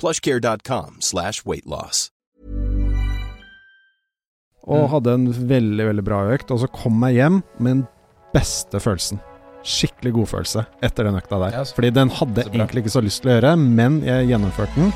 plushcare.com slash weightloss. og hadde en veldig, veldig bra økt. Og så kom jeg hjem med den beste følelsen. Skikkelig godfølelse etter den økta der. Fordi den hadde jeg egentlig ikke så lyst til å gjøre, men jeg gjennomførte den.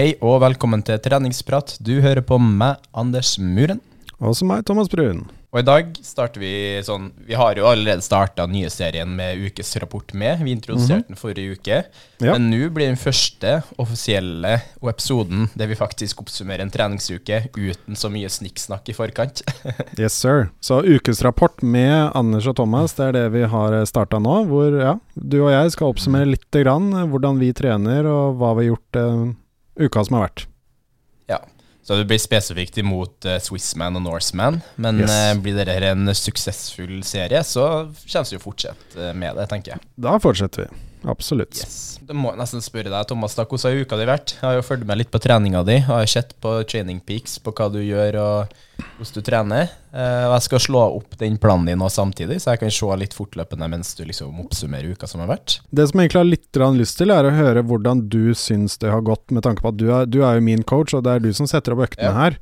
Hei og velkommen til treningsprat. Du hører på meg, Anders Muren. Og så meg, Thomas Brun. Og i dag starter vi sånn Vi har jo allerede starta nye serien med ukesrapport med. Vi introduserte den forrige uke. Ja. Men nå blir den første offisielle episoden der vi faktisk oppsummerer en treningsuke uten så mye snikksnakk i forkant. Yes, sir. Så ukesrapport med Anders og Thomas, det er det vi har starta nå. Hvor ja, du og jeg skal oppsummere litt grann hvordan vi trener og hva vi har gjort eh, uka som har vært. ja. Så det blir spesifikt imot uh, Swissman og Norseman. Men Yes. uh, blir dette en suksessfull serie, så kommer vi jo fortsette eh, med det, tenker jeg. Da fortsetter vi. Absolutt. Yes. Da må jeg nesten spørre deg, Thomas, da, hvordan har uka di vært? Jeg har jo fulgt med litt på treninga di. Har jeg sett på Training Peaks, på hva du gjør og hvordan du trener. Eh, og jeg skal slå opp den planen din også samtidig, så jeg kan se litt fortløpende mens du liksom oppsummerer uka som har vært. Det som jeg egentlig har litt lyst til, er å høre hvordan du syns det har gått, med tanke på at du er, du er jo min coach, og det er du som setter opp øktene Ja. her.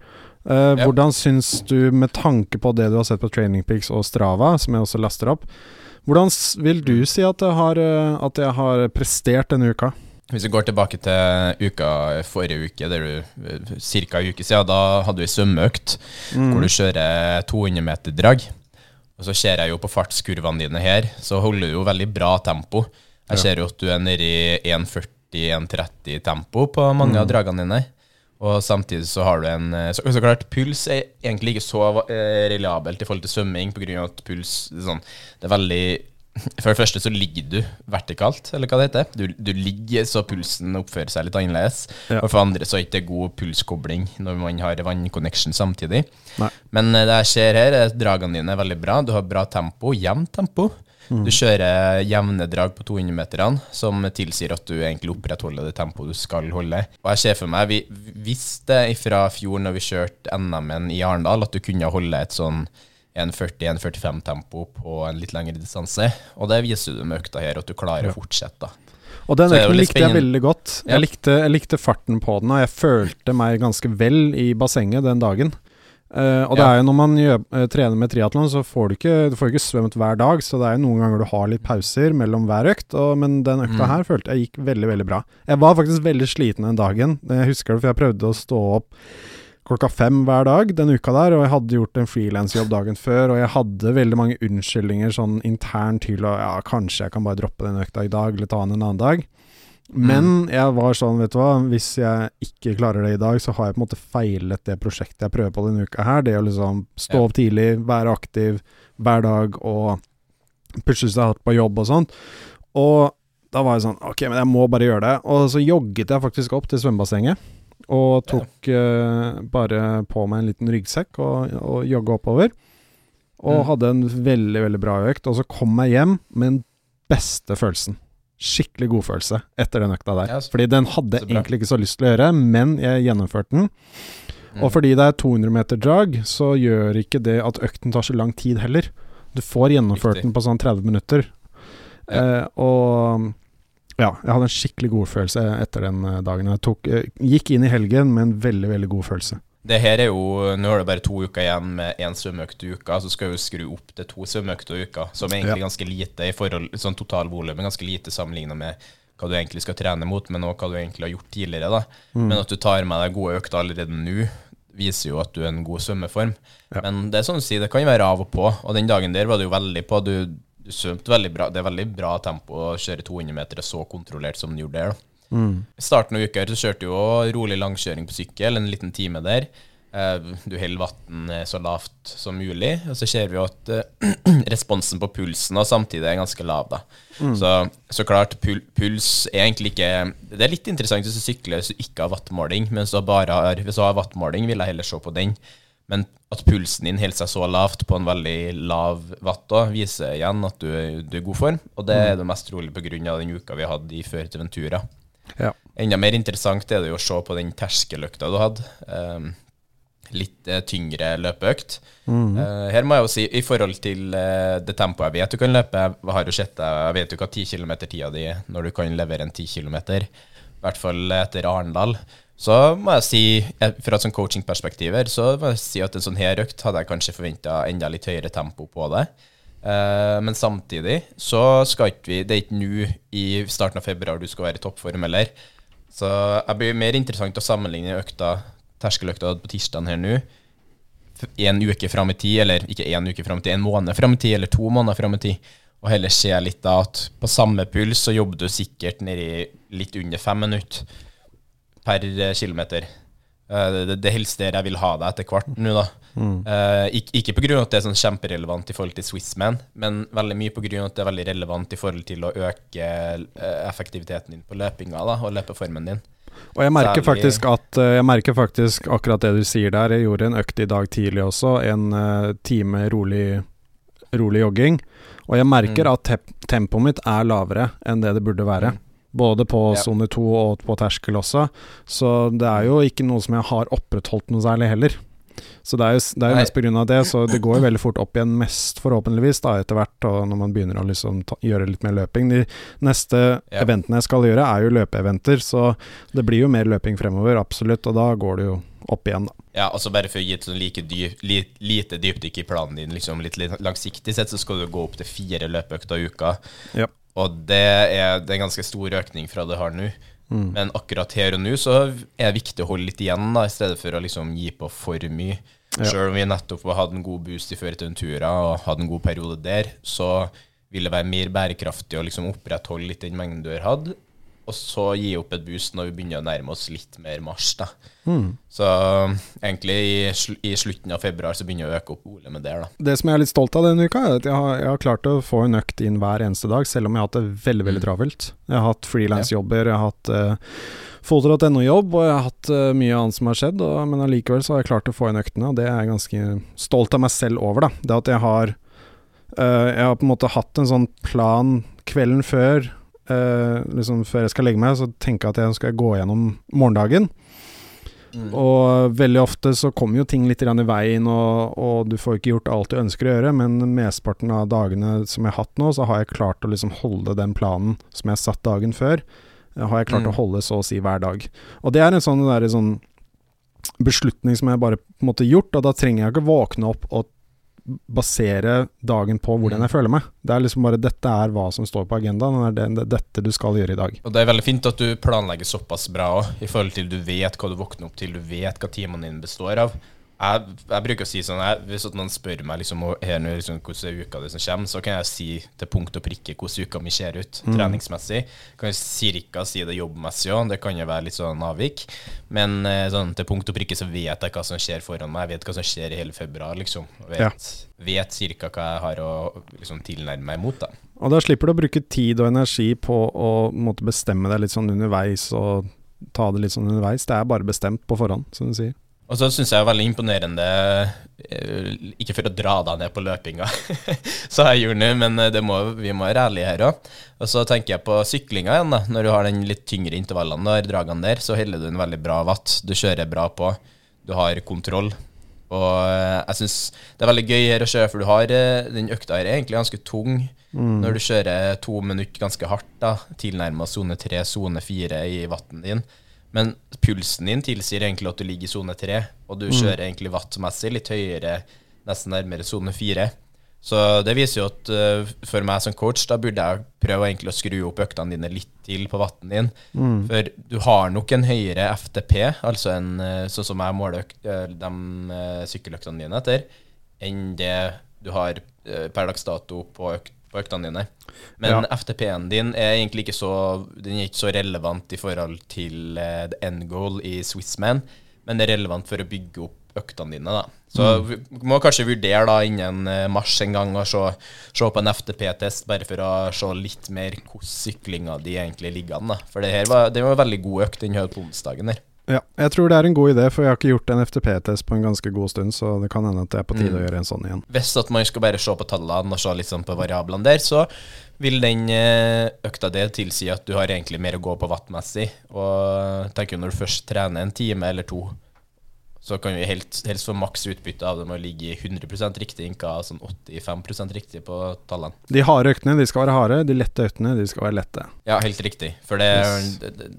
Eh, Ja. Hvordan syns du, med tanke på det du har sett på Training Peaks og Strava, som jeg også laster opp, hvordan vil du si at jeg har, eh, at jeg har prestert denne uka? Hvis vi går tilbake til uka forrige uke, det er ca. en uke siden, da hadde vi svømmeøkt mm. hvor du kjører 200 meter drag. Og så ser jeg jo på fartskurvene dine her, så holder du jo veldig bra tempo. Jeg ser jo at du er nede i 1,40-1,30 tempo på mange av dragene dine. Og samtidig så har du en Så, så klart, puls er egentlig ikke så eh, reliabelt i forhold til svømming, pga. at puls det er sånn, Det er veldig For det første så ligger du vertikalt, eller hva det heter. Du, du ligger så pulsen oppfører seg litt annerledes. Ja. Og for andre så er det ikke god pulskobling når man har vannconnection samtidig. Nei. Men eh, det jeg ser her, er at dragene dine er veldig bra. Du har bra tempo, jevnt tempo. Mm. Du kjører jevne drag på 200-meterne, som tilsier at du egentlig opprettholder det tempoet du skal holde. Og jeg ser for meg, vi visste fra fjor når vi kjørte NM-en i Arendal, at du kunne holde et sånn 1,40-1,45 tempo på en litt lengre distanse. Og det viser du med økta her, at du klarer å fortsette. da. Og den økten likte jeg veldig godt. Ja. Jeg, likte, jeg likte farten på den, og jeg følte meg ganske vel i bassenget den dagen. Eh, og det er jo når man gjør, uh, trener med triatlon, så får du ikke, du får ikke svømt hver dag, så det er jo noen ganger du har litt pauser mellom hver økt, og, men den økta Mm. her følte jeg gikk veldig, veldig bra. Jeg var faktisk veldig sliten den dagen. Jeg husker det, for jeg prøvde å stå opp klokka fem hver dag den uka der, og jeg hadde gjort en frilansjobb dagen før, og jeg hadde veldig mange unnskyldninger sånn internt til å ja, kanskje jeg kan bare droppe den økta i dag, eller ta den en annen dag. Men jeg var sånn, vet du hva, hvis jeg ikke klarer det i dag, så har jeg på en måte feilet det prosjektet jeg prøver på denne uka her. Det å liksom stå opp tidlig, være aktiv hver dag og pushe seg hardt på jobb og sånt. Og da var jeg sånn Ok, men jeg må bare gjøre det. Og så jogget jeg faktisk opp til svømmebassenget. Og tok uh, bare på meg en liten ryggsekk og, og jogga oppover. Og Mm. hadde en veldig, veldig bra økt. Og så kom jeg hjem med den beste følelsen. Skikkelig godfølelse etter den økta der. Ja, så- Fordi den hadde jeg egentlig ikke så lyst til å gjøre, men jeg gjennomførte den. Mm. Og fordi det er 200 meter drag, så gjør ikke det at økten tar så lang tid heller. Du får gjennomført Riktig. den på sånn 30 minutter. Ja. Eh, og ja, jeg hadde en skikkelig god følelse etter den eh, dagen. Jeg tok, eh, gikk inn i helgen med en veldig, veldig god følelse. Det her er jo Nå er det bare to uker igjen med én svømmeøkt i uka, så skal vi skru opp til to svømmeøkter i uka, som er egentlig Ja. ganske lite i forhold sånn totalvolum, ganske lite sammenligna med hva du egentlig skal trene mot, men også hva du egentlig har gjort tidligere. Mm. Men at du tar med deg gode økter allerede nå, viser jo at du er en god svømmeform. Ja. Men det er sånn å si, det kan være av og på, og den dagen der var det jo veldig på. Du, du svømte veldig bra. Det er veldig bra tempo å kjøre 200 meter så kontrollert som du gjorde der. da. Mm. Starten av uka her så kjørte du jo rolig langkjøring på sykkel, en liten time der. Eh, Du holder vann så lavt som mulig, og så ser vi jo at eh, responsen på pulsen og samtidig er ganske lav. da. Så, så klart, pul puls er egentlig ikke Det er litt interessant hvis du sykler hvis du ikke har wattmåling, men du bare har, hvis du har wattmåling, vil jeg heller se på den. Men at pulsen din holder seg så lavt på en veldig lav watt, viser igjen at du, du er i god form. Og det er det mest trolig pga. den uka vi hadde i før til Ventura. Ja. Enda mer interessant er det jo å se på den terskeløkta du hadde. Um, litt uh, tyngre løpeøkt. Eh, her må jeg jo si, i forhold til uh, det tempoet jeg vet du kan løpe Jeg har jo sett deg, jeg vet jo hva 10 km-tida di når du kan levere en 10 km. I hvert fall etter Arendal. Så må jeg si, fra et sånn coachingperspektiv her, så må jeg si at en sånn her økt hadde jeg kanskje forventa enda litt høyere tempo på det. Eh, men samtidig så skal ikke vi Det er ikke nå i starten av februar du skal være i toppform heller. Så jeg blir mer interessant å sammenligne økta terskeløkta på tirsdagen her nå en uke fram i tid, eller ikke en uke fram i tid, en måned fram i tid, eller to måneder fram i tid, og heller se litt da at på samme puls så jobber du sikkert nedi litt under fem minutter per eh, kilometer. Eh, Det, det, det helst der jeg vil ha deg etter hvert nå, da. Eh, ikke, ikke grunn av at det er sånn kjemperelevant i forhold til Swissman, men veldig mye av at det er veldig relevant i forhold til å øke eh, effektiviteten din på løpinga da, og løpeformen din. Og jeg merker, faktisk at, jeg merker faktisk akkurat det du sier der. Jeg gjorde en økt i dag tidlig også, en time rolig, rolig jogging. Og jeg merker Mm. at tempoet mitt er lavere enn det det burde være. Mm. Både på Ja. sone 2 og på terskel også. Så det er jo ikke noe som jeg har opprettholdt noe særlig heller. Så det er jo, det er jo mest av det, så det går jo veldig fort opp igjen, mest forhåpentligvis, da etter hvert, og når man begynner å liksom ta, gjøre litt mer løping. De neste Ja. eventene jeg skal gjøre, er jo løpeeventer, så det blir jo mer løping fremover, absolutt, og da går det jo opp igjen, da. Ja, altså bare for å gi et sånn like dyp, li, lite dypdykk i planen din, liksom litt, litt langsiktig sett, så skal du gå opp til fire løpeøkter i uka. Ja. Og det er, det er en ganske stor økning fra det har nå. Mm. Men akkurat her og nå så er det viktig å holde litt igjen, da, i stedet for å liksom gi på for mye. Ja. Selv om vi nettopp har hatt en god boost i Fuerteventura og hatt en god periode der, så vil det være mer bærekraftig å liksom opprettholde litt den mengden du har hatt, og så gi opp et boost når vi begynner å nærme oss litt mer mars. da. Mm. Så egentlig i, sl i slutten av februar så begynner jeg å øke opp volumet det. da. Det som jeg er litt stolt av denne uka, er at jeg har, jeg har klart å få en økt inn hver eneste dag, selv om jeg har hatt det veldig, veldig Mm. travelt. Jeg har hatt frilansjobber, jeg har hatt uh, foto.no-jobb, og jeg har hatt uh, mye annet som har skjedd, og, men allikevel så har jeg klart å få inn øktene, og det er jeg ganske stolt av meg selv over, da. Det at jeg har uh, Jeg har på en måte hatt en sånn plan kvelden før, eh, liksom før jeg skal legge meg, så tenker jeg at jeg skal gå gjennom morgendagen. Og veldig ofte så kommer jo ting litt i veien, og, og du får ikke gjort alt du ønsker å gjøre, men mesteparten av dagene som jeg har hatt nå, så har jeg klart å liksom holde den planen som jeg satt dagen før, eh, har jeg klart Mm. å holde så å si hver dag. Og det er en sånn, der, sånn beslutning som jeg bare på en måte gjort, og da trenger jeg ikke våkne opp og basere dagen på hvordan Mm. jeg føler meg. Det er liksom bare dette er hva som står på agendaen, det er det, det, dette du skal gjøre i dag. Og det er veldig fint at du planlegger såpass bra òg, i forhold til du vet hva du våkner opp til, du vet hva timene dine består av. Jeg, jeg bruker å si sånn jeg, Hvis noen spør meg liksom, her nå, liksom, hvordan uka det som kommer, så kan jeg si til punkt og prikke hvordan uka mi ser ut Mm. treningsmessig. Kan jeg cirka si det jobbmessig òg, det kan jo være litt sånn avvik. Men eh, sånn, til punkt og prikke så vet jeg hva som skjer foran meg. Jeg vet hva som skjer i hele februar, liksom. Vet, Ja. Vet, vet cirka hva jeg har å liksom, tilnærme meg mot. da Og da slipper du å bruke tid og energi på å måtte bestemme deg litt sånn underveis og ta det litt sånn underveis. Det er bare bestemt på forhånd, som du sier. Og så syns jeg det er veldig imponerende eh, Ikke for å dra deg ned på løpinga, sa jeg gjorde nå, men eh, det må, vi må være ærlige her òg. Og så tenker jeg på syklinga igjen, da. Når du har den litt tyngre intervallene der, dragene der, så holder du en veldig bra watt. Du kjører bra på. Du har kontroll. Og eh, jeg syns det er veldig gøy her å kjøre, for du har den økta her er egentlig ganske tung. Mm. Når du kjører to minutter ganske hardt, da, tilnærma sone tre, sone fire i vatten din. Men pulsen din tilsier egentlig at du ligger i sone 3, og du mm. kjører egentlig wattmessig litt høyere, nesten nærmere sone 4. Så det viser jo at uh, for meg som coach, da burde jeg prøve egentlig å skru opp øktene dine litt til på vatten din. Mm. For du har nok en høyere FTP, altså en, uh, sånn som jeg måler uh, de sykkeløktene dine etter, enn det du har per dags dato på økt på øktene dine. Men ja. FTP-en din er egentlig ikke så, den er ikke så relevant i forhold til uh, the end goal i Swissman, men det er relevant for å bygge opp øktene dine. da. Så mm. vi må kanskje vurdere da innen uh, mars en gang å se, se på en FTP-test, bare for å se litt mer hvordan syklinga di egentlig ligger an. da. For det her var, det var en veldig god økt den på onsdagen. her. Ja, jeg tror det er en god idé, for jeg har ikke gjort en FTP-test på en ganske god stund, så det kan hende at det er på tide mm. å gjøre en sånn igjen. Hvis at man skal bare se på tallene og se liksom på variablene der, så vil den eh, økta det tilsi at du har egentlig mer å gå på wattmessig. Og tenker når du først trener en time eller to, så kan vi helst, helst få maks utbytte av det med å ligge 100% riktig, ikke sånn 85% riktig på tallene. De harde øktene de skal være harde, de lette øktene de skal være lette. Ja, helt riktig. For det, det, det,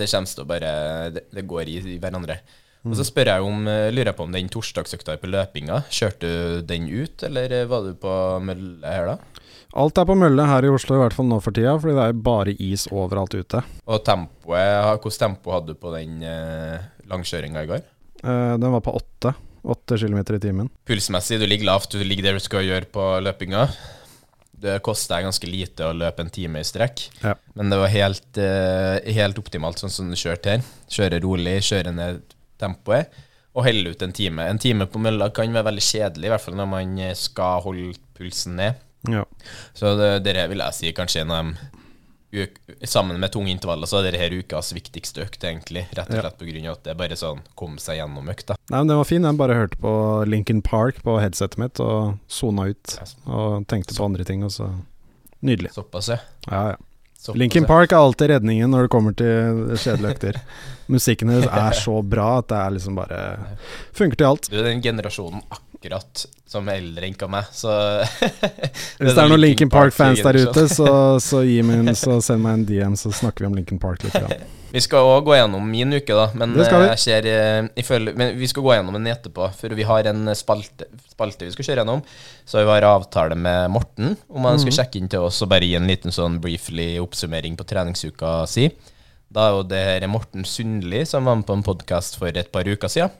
det kommer til å bare Det, det går i, i hverandre. Mm. Og så spør jeg om, eh, lurer jeg på om den torsdagsøkta på løpinga, kjørte du den ut, eller var du på mølle her da? Alt er på mølle her i Oslo, i hvert fall nå for tida, fordi det er bare is overalt ute. Og tempoet, hvordan tempo hadde du på den eh, langkjøringa i går? Uh, den var på åtte. Åtte kilometer i timen. Pulsmessig, du ligger lavt. Du ligger der du skal gjøre på løpinga. Det koster ganske lite å løpe en time i strekk, ja. men det var helt, uh, helt, optimalt sånn som du kjørte her. Kjøre rolig, kjøre ned tempoet og helle ut en time. En time på mølla kan være veldig kjedelig, i hvert fall når man skal holde pulsen ned. Ja. Så det, det vil jeg si kanskje en av de sammen med tunge intervaller så er det denne ukas viktigste økt, egentlig. Rett og slett ja. pga. at det er bare sånn kom seg gjennom økta. Nei, men Den var fin. Jeg bare hørte på Lincoln Park på headsetet mitt og sona ut. Og tenkte på andre ting, og så Nydelig. Såpass, ja. ja, ja. Såpass, Lincoln Park er alltid redningen når det kommer til kjedelige økter. Musikken deres er så bra at det er liksom bare Funker til alt. Du er den generasjonen akkurat akkurat som eldre enn meg, så Hvis det er noen Lincoln Park-fans der ute, så, så, min, så, send meg en DM, så snakker vi om Lincoln Park litt. Ja. Vi skal òg gå gjennom min uke, da. Men, vi. Eh, ser, eh, ifølge, men vi skal gå gjennom den etterpå, for vi har en spalte, spalte, vi skal kjøre gjennom. Så vi har avtale med Morten om han skal mhm. sjekke inn til oss og bare gi en liten sånn briefly oppsummering på treningsuka si. Da er jo det her Morten Sundli som var med på en podkast for et par uker siden,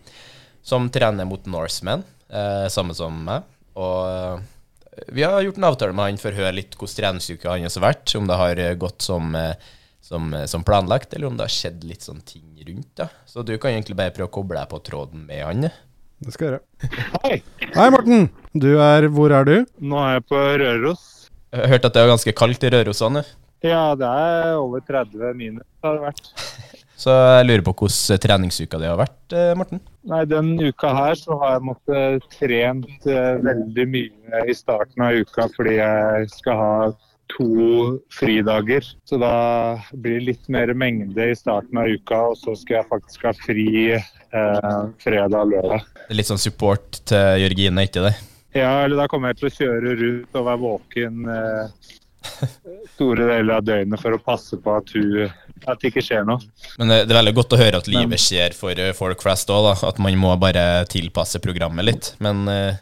som trener mot Norseman eh, samme som meg. Og eh, vi har gjort en avtale med han for å høre litt hvordan treningsuka hans har vært. Om det har eh, gått som, eh, som, som, planlagt, eller om det har skjedd litt sånn ting rundt. da. Så du kan egentlig bare prøve å koble deg på tråden med han. Det skal jeg gjøre. Hei. Hei, Morten. Du er Hvor er du? Nå er jeg på Røros. Jeg har hørt at det er ganske kaldt i Røros nå? Ja, det er over 30 minus har det vært. Så jeg lurer på hvordan treningsuka di har vært, eh, Morten? Nei, Den uka her så har jeg måttet trent eh, veldig mye i starten av uka fordi jeg skal ha to fridager. Så da blir det litt mer mengde i starten av uka, og så skal jeg faktisk ha fri eh, fredag og lørdag. Det litt sånn support til Jørgine, ikke det? Ja, eller da kommer jeg til å kjøre rundt og være våken eh, store deler av døgnet for å passe på at, hun, at det ikke skjer noe. Men det, er veldig godt å høre at livet skjer for eh, folk flest òg, at man må bare tilpasse programmet litt. Men uh,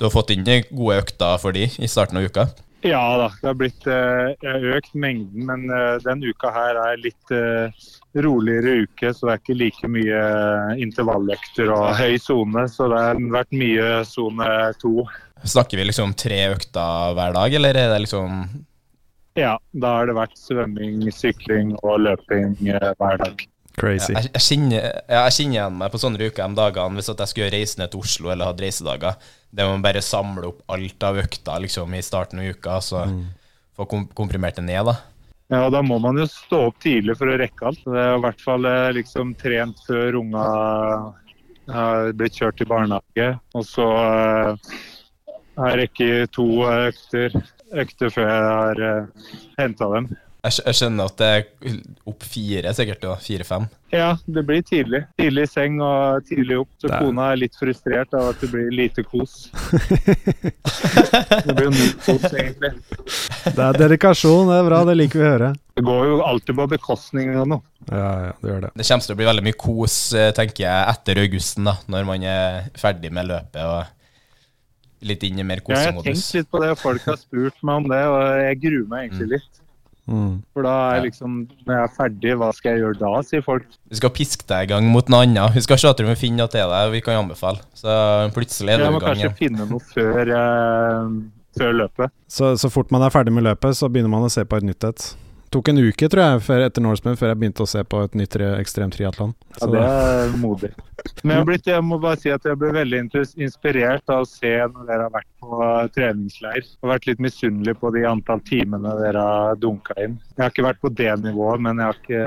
du har fått inn gode økter for de i starten av uka? Ja da, det har blitt uh, økt mengden, men uh, den uka her er litt roligere uke, så det er ikke like mye intervalløkter og høy sone. Så det har vært mye sone to. Snakker vi liksom tre økter hver dag, eller er det liksom Ja, da har det vært svømming, sykling og løping eh, hver dag. Crazy. Jeg, jeg, kjenner, jeg, kjenner, igjen meg på sånne uker de dagene hvis jeg skulle reise ned til Oslo eller hadde reisedager. Det må man bare samle opp alt av økta liksom, i starten av uka, så mm. få komprimert det ned. da. Ja, da må man jo stå opp tidlig for å rekke alt. Det er i hvert fall eh, liksom trent før unga har blitt kjørt til barnehage. Og så eh, har jeg rekket to økter, økter før jeg har henta dem. Jeg, jeg skjønner at det er opp fire, sikkert. Fire-fem. Ja, det blir tidlig. Tidlig i seng og tidlig opp. Så Det er- kona er litt frustrert av at det blir lite kos. det blir jo null kos, egentlig. Det er dedikasjon, det er bra, det liker vi å høre. Det går jo alltid på bekostning av noe. Ja, ja, det gjør det. Det kommer til å bli veldig mye kos, eh, tenker jeg, etter augusten, da, når man er ferdig med løpet og litt inn i mer Ja, jeg har tenkt litt på det, folk har spurt meg om det, og jeg gruer meg egentlig litt. Mm. For da er jeg liksom, når jeg er ferdig, hva skal jeg gjøre da, sier folk. Vi skal piske deg i gang mot noe annet. Vi skal se at du vi finner noe til deg vi kan anbefale. Så plutselig er Jeg du må i gang kanskje finne noe før, eh, før løpet. Så, så fort man er ferdig med løpet, så begynner man å se på et nytt et. Tok en uke, tror jeg, før, etter Norseman, før jeg begynte å se på et nytt ekstremt triatlon. Ja, det er modig. Men jeg, blitt, jeg må bare si at jeg ble veldig inspirert av å se når dere har vært på treningsleir. Og vært litt misunnelig på de antall timene dere har dunka inn. Jeg har ikke vært på det nivået, men jeg har ikke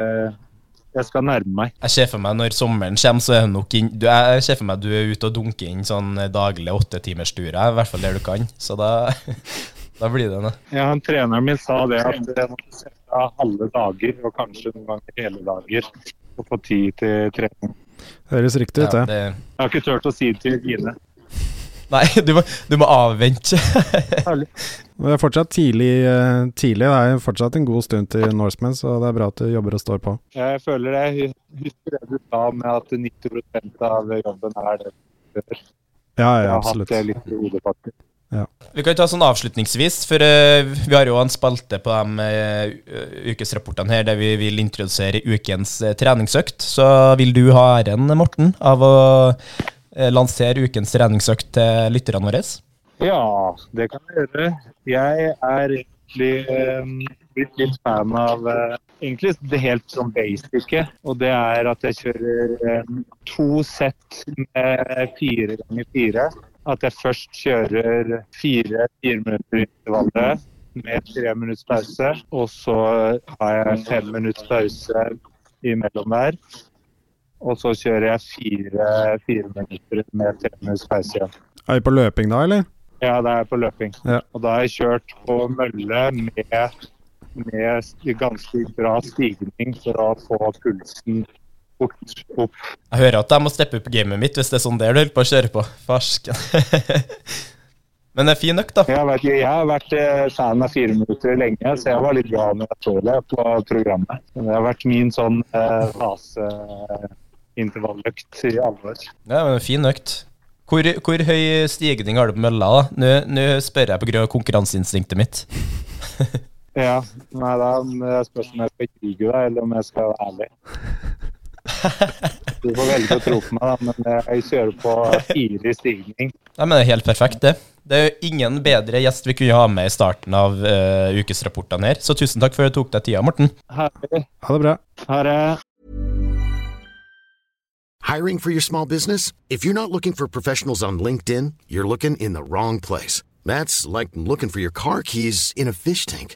Jeg skal nærme meg. Jeg ser for meg når sommeren kommer, så er det nok inn, du, Jeg ser for meg du er ute og dunker inn sånn daglig åttetimersturer, i hvert fall der du kan. Så da, da blir det noe. Ja, han Treneren min sa det at av halve dager, og kanskje noen ganger hele dager, og få tid til trening. Høres riktig ut, Ja, det. Jeg har ikke turt å si det til Gine. Nei, du må, du må avvente. Det er fortsatt tidlig, eh, tidlig. Det er fortsatt en god stund til Norseman, så det er bra at du jobber og står på. Jeg føler jeg husker det du sa med at 90% av jobben er det før. Ja, Jeg har hatt det litt i hodet, faktisk. Vi kan ta sånn avslutningsvis, for uh, vi har jo en spalte på de uh, ukesrapportene her der vi vil introdusere ukens uh, treningsøkt. Så vil du ha æren, Morten, av å lansere ukens treningsøkt til lytterne våre? Ja, det kan jeg gjøre. Jeg er egentlig blitt litt fan av egentlig det helt sånn basice. Og det er at jeg kjører to sett med fire ganger fire. At jeg først kjører fire fire minutter intervallet med tre minutts pause. Og så har jeg fem minutts pause imellom der. Og så kjører jeg fire, fire minutter med tre minutts pause igjen. Er vi på løping da, eller? Ja, det er på løping. Ja. Og da har jeg kjørt på mølle med, med ganske bra stigning for å få pulsen fort opp. Jeg hører at jeg må steppe opp gamet mitt hvis det er sånn der du holder på å kjøre på. Farsken. Men det er fin økt, da. Jeg vært, jeg har vært eh, fan av fire minutter lenge, så jeg var litt glad når jeg så det på programmet. Det har vært min sånn eh, faseintervalløkt i alle år. Ja, men fin økt. Hvor, hvor høy stigning har du på mølla? da? Nå, nå spør jeg på grunn av konkurranseinstinktet mitt. Ja, nei da det spørs om jeg skal krige deg, eller om jeg skal være ærlig. Du får velge å tro på meg, men jeg kjører på fire i stigning. Nei, men Det er helt perfekt, det. Det er jo ingen bedre gjest vi kunne ha med i starten av uh, ukesrapportene her. Så tusen takk for at du tok deg tida, Morten. Herlig. Ha det bra. Ha det. Hiring for your small business? If you're not looking for professionals on LinkedIn, you're looking in the wrong place. That's like looking for your car keys in a fish tank.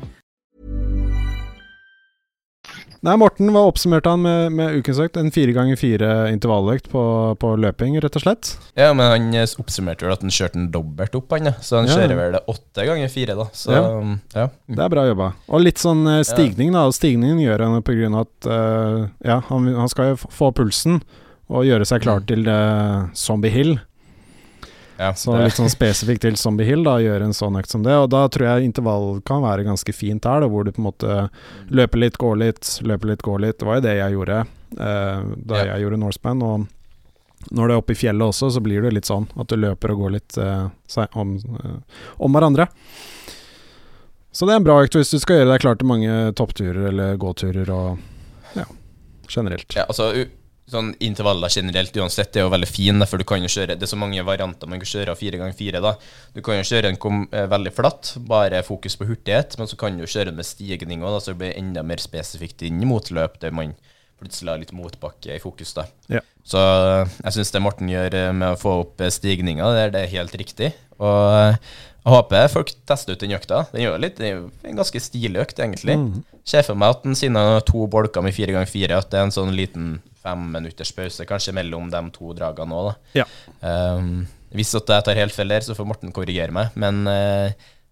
Nei, Morten, hva oppsummerte han med, med ukens økt? En fire ganger fire intervalløkt på, på løping, rett og slett? Ja, men han eh, oppsummerte vel at han kjørte den dobbelt opp, han. Så han Ja. kjører vel det åtte ganger fire, da. Så Ja. ja. Det er bra jobba. Og litt sånn eh, stigning, da. Og stigningen gjør han på grunn av at uh, Ja, han, han skal jo få pulsen og gjøre seg klar Mm. til uh, Zombie Hill. Ja, Så litt sånn spesifikt til Zombie Hill, da, gjøre en sånn økt som det. Og da tror jeg intervall kan være ganske fint her, da, hvor du på en måte løper litt, går litt, løper litt, går litt. Det var jo det jeg gjorde eh, da Ja. jeg gjorde Norseman. Og når det er oppe i fjellet også, så blir det litt sånn at du løper og går litt eh, om, eh, om hverandre. Så det er en bra økt hvis du skal gjøre deg klar til mange toppturer eller gåturer og ja, generelt. Ja, altså sånn Intervaller generelt uansett er jo veldig fine, for du kan jo kjøre Det er så mange varianter man kan kjøre av fire ganger fire. da Du kan jo kjøre en kom, eh, veldig flatt, bare fokus på hurtighet, men så kan du kjøre med stigning òg, så det blir enda mer spesifikt inn mot løp, der man plutselig har litt motbakke i fokus. da Ja. Så eh, jeg syns det Morten gjør eh, med å få opp stigninga, det det er helt riktig. Og jeg håper folk tester ut den økta. Den gjør litt, det er jo en ganske stilig økt, egentlig. Mm. Ser for meg at den siden har to bolker med fire ganger fire, at det er en sånn liten fem minutters pause kanskje mellom de to dragene òg, da. Ja. Um, hvis at jeg tar helt feil der, så får Morten korrigere meg, men uh,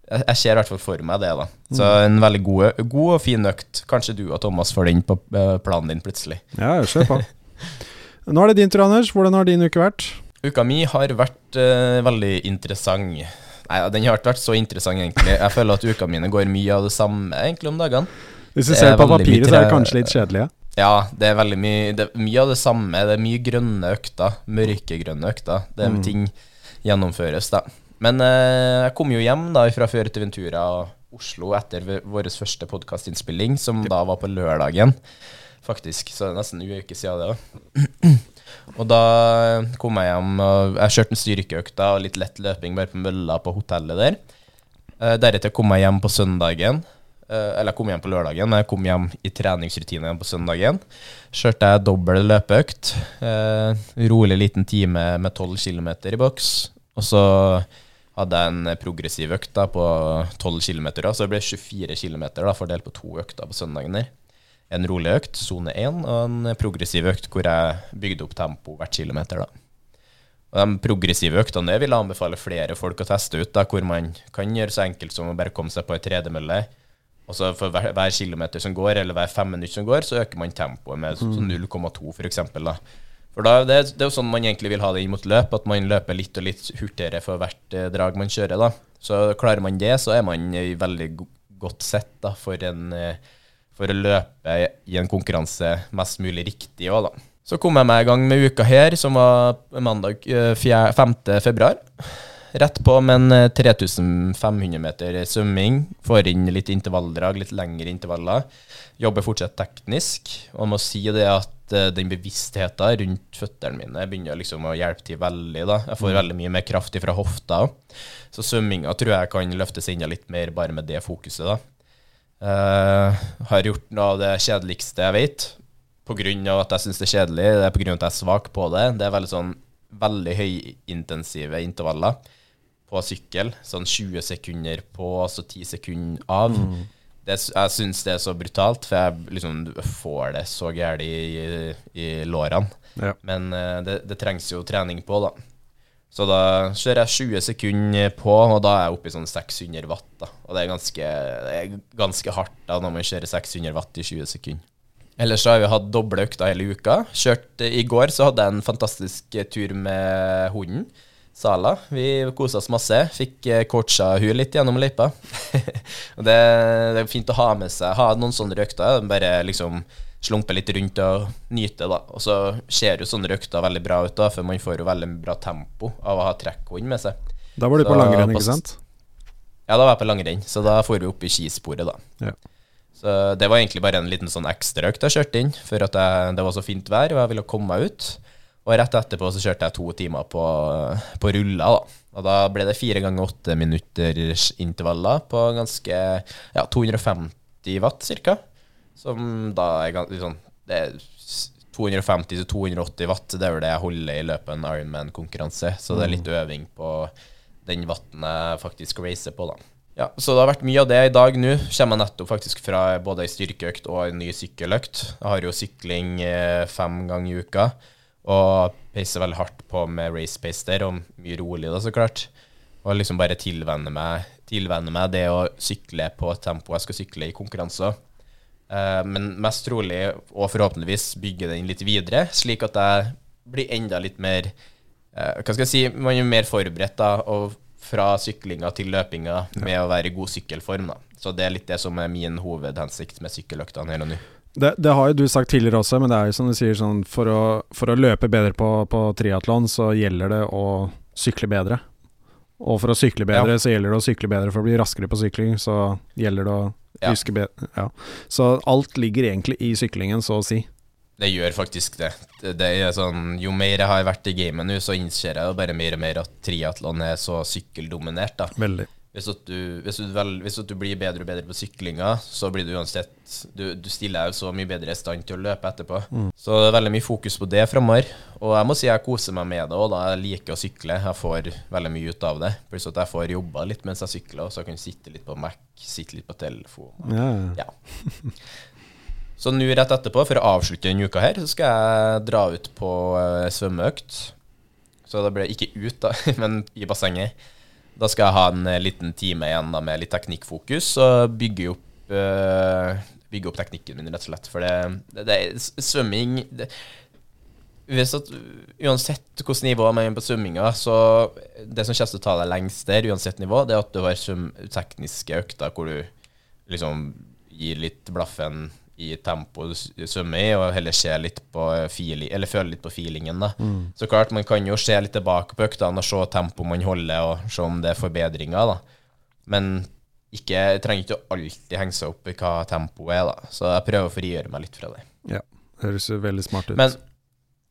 jeg, jeg ser i hvert fall for meg det, da. Så Mm. en veldig god, god og fin økt. Kanskje du og Thomas får den på eh, planen din plutselig. Ja, kjør på. Nå er det din tur, Anders. Hvordan har din uke vært? Uka mi har vært uh, veldig interessant. Nei, den har ikke vært så interessant, egentlig. Jeg føler at uka mine går mye av det samme egentlig om dagene. Hvis du ser er på papiret, så er det kanskje litt kjedelig? Ja, det er veldig mye det, er Mye av det samme. Det er mye grønne økter. Mørkegrønne økter. Det er Mm. ting gjennomføres, da. Men eh, jeg kom jo hjem da fra Fuerteventura Oslo etter vår første podkastinnspilling, som da var på lørdagen. Faktisk, så det er nesten en uke siden det òg. Og da kom jeg hjem og Jeg kjørte en styrkeøkt og litt lett løping bare på mølla på hotellet der. Eh, deretter kom jeg hjem på søndagen. Eh, eller jeg kom hjem på lørdagen, men jeg kom hjem i treningsrutine på søndagen. Kjørte jeg dobbel løpeøkt. Eh, rolig liten time med 12 km i boks. Og så hadde jeg en progressiv økt da, på 12 km, så det ble 24 km fordelt på to økter på søndagen der. En rolig økt, sone 1, og en progressiv økt hvor jeg bygde opp tempo hvert kilometer. da. Og De progressive øktene vil jeg anbefale flere folk å teste ut, da, hvor man kan gjøre så enkelt som å bare komme seg på ei tredemølle. Og så for hver, hver kilometer som går, eller hver fem minutter som går, så øker man tempoet med så- så 0,2 for eksempel, da. For da, det, det er jo sånn man egentlig vil ha det inn mot løp, at man løper litt og litt hurtigere for hvert eh, drag man kjører. da. Så klarer man det, så er man i veldig go godt sett da, for, en, eh, for å løpe i en konkurranse mest mulig riktig òg, da. Så kom jeg meg i gang med uka her, som var mandag eh, 5. februar. Rett på med en eh, 3500 meter svømming. Får inn litt intervalldrag, litt lengre intervaller. Jobber fortsatt teknisk. Og jeg må si det at eh, den bevisstheten rundt føttene mine begynner liksom å hjelpe til veldig. da. Jeg får veldig mye mer kraft fra hofta. Så svømminga tror jeg kan løftes enda litt mer bare med det fokuset. da. Uh, har gjort noe av det kjedeligste jeg vet. Av at jeg syns det er kjedelig, det er av at jeg er svak på det. Det er veldig sånn veldig høyintensive intervaller på sykkel. Sånn 20 sekunder på, så 10 sekunder av. Det, jeg syns det er så brutalt, for jeg liksom får det så gærent i, i lårene. Ja. Men eh, det, det trengs jo trening på, da. Så da kjører jeg 20 sekunder på, og da er jeg oppe i sånn 600 watt. da. Og det er ganske, det er ganske hardt da når man kjører 600 watt i 20 sekunder. Ellers så har vi hatt doble økter hele uka. Kjørt I går så hadde jeg en fantastisk eh, tur med hunden. Sala. Vi kosa oss masse. Fikk eh, coacha hun litt gjennom løypa. det, det er fint å ha med seg Ha noen sånne økter. Bare liksom slumpe litt rundt og nyte, da. Og så ser jo sånne økter veldig bra ut, da, for man får jo veldig bra tempo av å ha trekkhund med seg. Da var du på langrenn, ikke sant? Ja, da var jeg på langrenn, så da får vi opp i skisporet, da. Ja. Så det var egentlig bare en liten sånn ekstraøkt jeg kjørte inn, for at jeg, det var så fint vær, og jeg ville komme meg ut. Og rett etterpå så kjørte jeg to timer på, på rulla, da. Og da ble det fire ganger åtte minutters intervaller på ganske ja, 250 watt cirka. Som da er ganske sånn Det er 250 280 watt, det er vel det jeg holder i løpet av en Ironman-konkurranse. Så det er litt øving på den watten jeg faktisk racer på, da. Ja, så det har vært mye av det i dag nå. Kommer jeg nettopp faktisk fra både ei styrkeøkt og en ny sykkeløkt. Jeg har jo sykling eh, fem ganger i uka, og peiser veldig hardt på med race pace der, og mye rolig da, så klart. Og liksom bare tilvenne meg, tilvenne meg det å sykle på et tempo jeg skal sykle i konkurranser. Eh, men mest trolig, og forhåpentligvis, bygge den litt videre, slik at jeg blir enda litt mer eh, Hva skal jeg si, man er mer forberedt da, og fra syklinga til løpinga med å være i god sykkelform. da. Så det er litt det som er min hovedhensikt med sykkeløktene her og nå. Det, det har jo du sagt tidligere også, men det er jo som du sier sånn For å, for å løpe bedre på, på triatlon, så gjelder det å sykle bedre. Og for å sykle bedre, Ja. så gjelder det å sykle bedre. For å bli raskere på sykling, så gjelder det å Ja. huske bedre. Ja. Så alt ligger egentlig i syklingen, så å si. Det gjør faktisk det. det. Sånn, Jo mer jeg har vært i gamet nå, så innser jeg jo bare mer og mer at triatlon er så sykkeldominert. da. Veldig. Hvis, du, hvis, du vel, hvis du blir bedre og bedre på syklinga, så blir du uansett Du, du stiller deg jo så mye bedre i stand til å løpe etterpå. Så det er veldig mye fokus på det framover. Og jeg må si jeg koser meg med det òg. Jeg liker å sykle. Jeg får veldig mye ut av det. Pluss at jeg får jobba litt mens jeg sykler, og så jeg kan sitte litt på Mac, sitte litt på telefon. Ja. ja. Ja. Så nå rett etterpå, for å avslutte denne uka her, så skal jeg dra ut på eh, svømmeøkt. Så det blir ikke ut, da, men i bassenget. Da skal jeg ha en eh, liten time igjen da, med litt teknikkfokus og bygge opp, eh, bygge opp teknikken min, rett og slett. For det, det, det svømming det, Uansett hvilket nivå man er på svømminga, så det som kommer til å ta deg lengst der, uansett nivå, det er at du har svøm, tekniske økter hvor du liksom gir litt blaffen i tempoet du svømmer i, og heller se litt på feeling, eller føle litt på feelingen. da. Så klart, man kan jo se litt tilbake på øktene og se tempoet man holder, og se om det er forbedringer. da. Men ikke, jeg trenger ikke å alltid henge seg opp i hva tempoet er, da. Så jeg prøver å frigjøre meg litt fra det. ja. det Høres veldig smart ut. Men,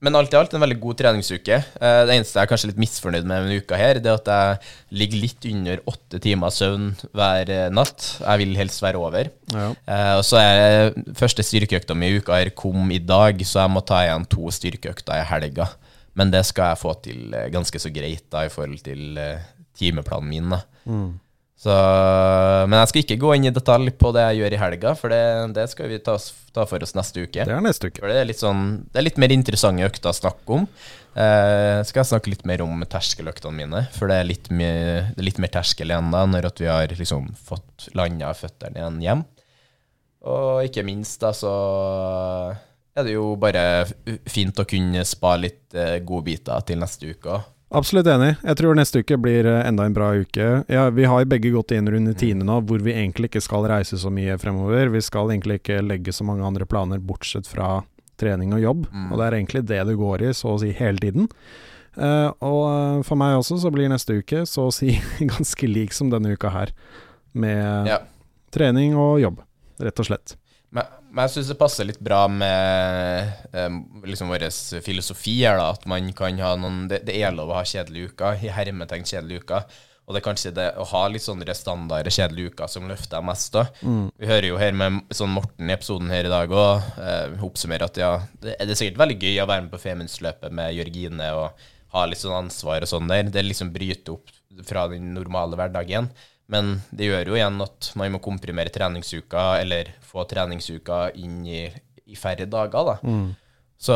men alt i alt en veldig god treningsuke. Eh, Det eneste jeg er kanskje litt misfornøyd med denne uka, her, det er at jeg ligger litt under åtte timer søvn hver eh, natt. Jeg vil helst være over. ja. Eh, og så er første styrkeøkta mi i uka her kom i dag, så jeg må ta igjen to styrkeøkter i helga. Men det skal jeg få til ganske så greit da, i forhold til timeplanen min. da. Så, men jeg skal ikke gå inn i detalj på det jeg gjør i helga, for det, det skal vi ta, ta for oss neste uke. Det er neste uke. For det er litt sånn Det er litt mer interessante økter å snakke om. Eh, skal jeg snakke litt mer om terskeløktene mine, for det er litt, mye, det er litt mer terskel igjen da, når vi har liksom fått landa føttene igjen hjem. Og ikke minst da, så er det jo bare fint å kunne spa litt eh, godbiter til neste uke òg. Absolutt enig. Jeg tror neste uke blir eh, enda en bra uke. Ja, vi har begge gått inn rundt tiende nå hvor vi egentlig ikke skal reise så mye fremover. Vi skal egentlig ikke legge så mange andre planer bortsett fra trening og jobb. Mm. Og det er egentlig det det går i, så å si hele tiden. Uh, og eh, for meg også så blir neste uke så å si ganske lik som denne uka her. Med Ja. trening og jobb, rett og slett. Men, jeg syns det passer litt bra med eh, liksom vår filosofi her, da. At man kan ha noen Det, det er lov å ha kjedelige uker, i hermetegn kjedelige uker. Og det er kanskje det å ha litt sånne standarder, kjedelige uker som løfter mest. da. Vi hører jo her med sånn Morten i episoden her i dag òg, eh, oppsummerer at ja, det, det er sikkert veldig gøy å være med på Femundsløpet med Jørgine og ha litt sånn ansvar og sånn der. Det liksom bryter opp fra den normale hverdagen. Men det gjør jo igjen at man må komprimere treningsuka, eller få treningsuka inn i, i færre dager, da. Så,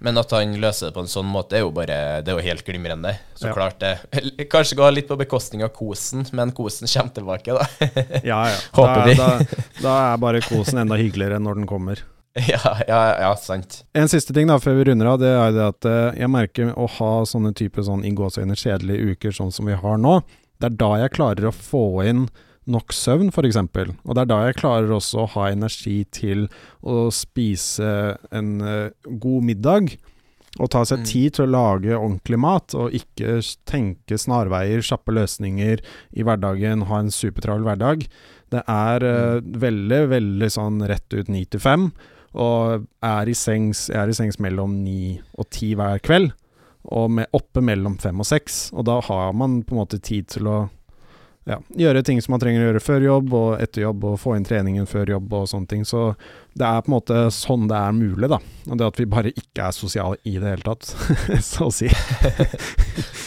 men at han løser det på en sånn måte, er jo bare Det er jo helt glimrende. Så Ja. klart det Kanskje gå litt på bekostning av kosen, men kosen kommer tilbake, da. Ja, ja. Håper vi. da, da er bare kosen enda hyggeligere enn når den kommer. ja, ja, ja, sant. En siste ting da, før vi runder av, det er det at eh, jeg merker å ha sånne type sånn inngåsøyne kjedelige uker sånn som vi har nå, det er da jeg klarer å få inn nok søvn, f.eks. Og det er da jeg klarer også å ha energi til å spise en eh, god middag. Og ta seg Mm. tid til å lage ordentlig mat, og ikke tenke snarveier, kjappe løsninger i hverdagen, ha en supertravel hverdag. Det er uh, veldig, veldig sånn rett ut ni til fem og er i sengs, jeg er i sengs mellom ni og ti hver kveld. Og med, oppe mellom fem og seks. Og da har man på en måte tid til å ja, gjøre ting som man trenger å gjøre før jobb og etter jobb, og få inn treningen før jobb og sånne ting. Så det er på en måte sånn det er mulig, da. Og det at vi bare ikke er sosiale i det hele tatt, så å si.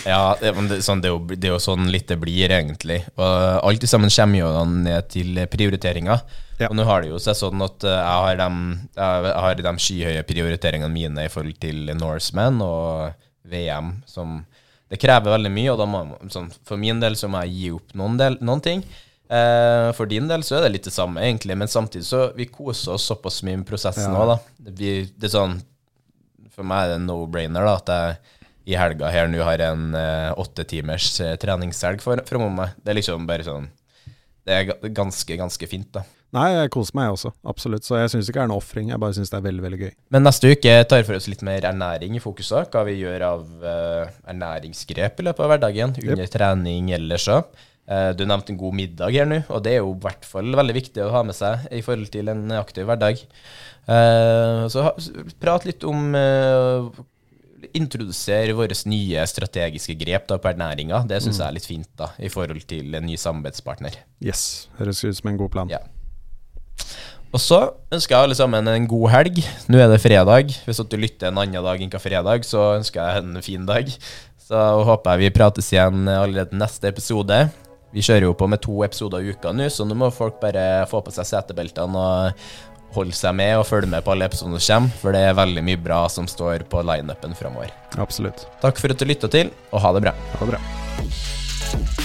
Ja, det, sånn, det, er jo, det er jo sånn litt det blir, egentlig. Og alt i sammen kommer jo ned til prioriteringer. Ja. Og nå har det jo seg sånn at eh, jeg har de, jeg har de skyhøye prioriteringene mine i forhold til Norseman og VM, som Det krever veldig mye, og må sånn, For min del så må jeg gi opp noen, del, noen ting. Eh, for din del så er det litt det samme, egentlig, men samtidig så vi koser oss såpass mye med prosessen Ja. da. Det, blir, det er sånn For meg er det no-brainer, da, at jeg i helga her nå har en eh, åtte timers eh, treningshelg for- framom meg. Det er liksom bare sånn Det er ganske, ganske fint, da. Nei, jeg koser meg også, absolutt. Så jeg syns ikke det er en ofring, jeg bare syns det er veldig, veldig gøy. Men neste uke tar vi for oss litt mer ernæring i fokus. òg. Hva vi gjør av uh, ernæringsgrep i løpet av hverdagen. Under trening ellers òg. du nevnte en god middag her nå, og det er jo i hvert fall veldig viktig å ha med seg i forhold til en aktiv hverdag. Eh, så ha, prat litt om Introdusere våre nye strategiske grep da, på ernæringa. Det syns jeg er litt fint da, i forhold til en ny samarbeidspartner. Yes, høres ut som en god plan. Ja. Og så ønsker jeg alle sammen en god helg. Nå er det fredag. Hvis du lytter en annen dag enn hva fredag, så ønsker jeg en fin dag. Så håper jeg vi prates igjen allerede neste episode. Vi kjører jo på med to episoder i uka nå, så nå må folk bare få på seg setebeltene og holde seg med og følge med på alle episodene som kommer, for det er veldig mye bra som står på lineupen framover. Absolutt. Takk for at du lytta til, og ha det bra. Ha det bra.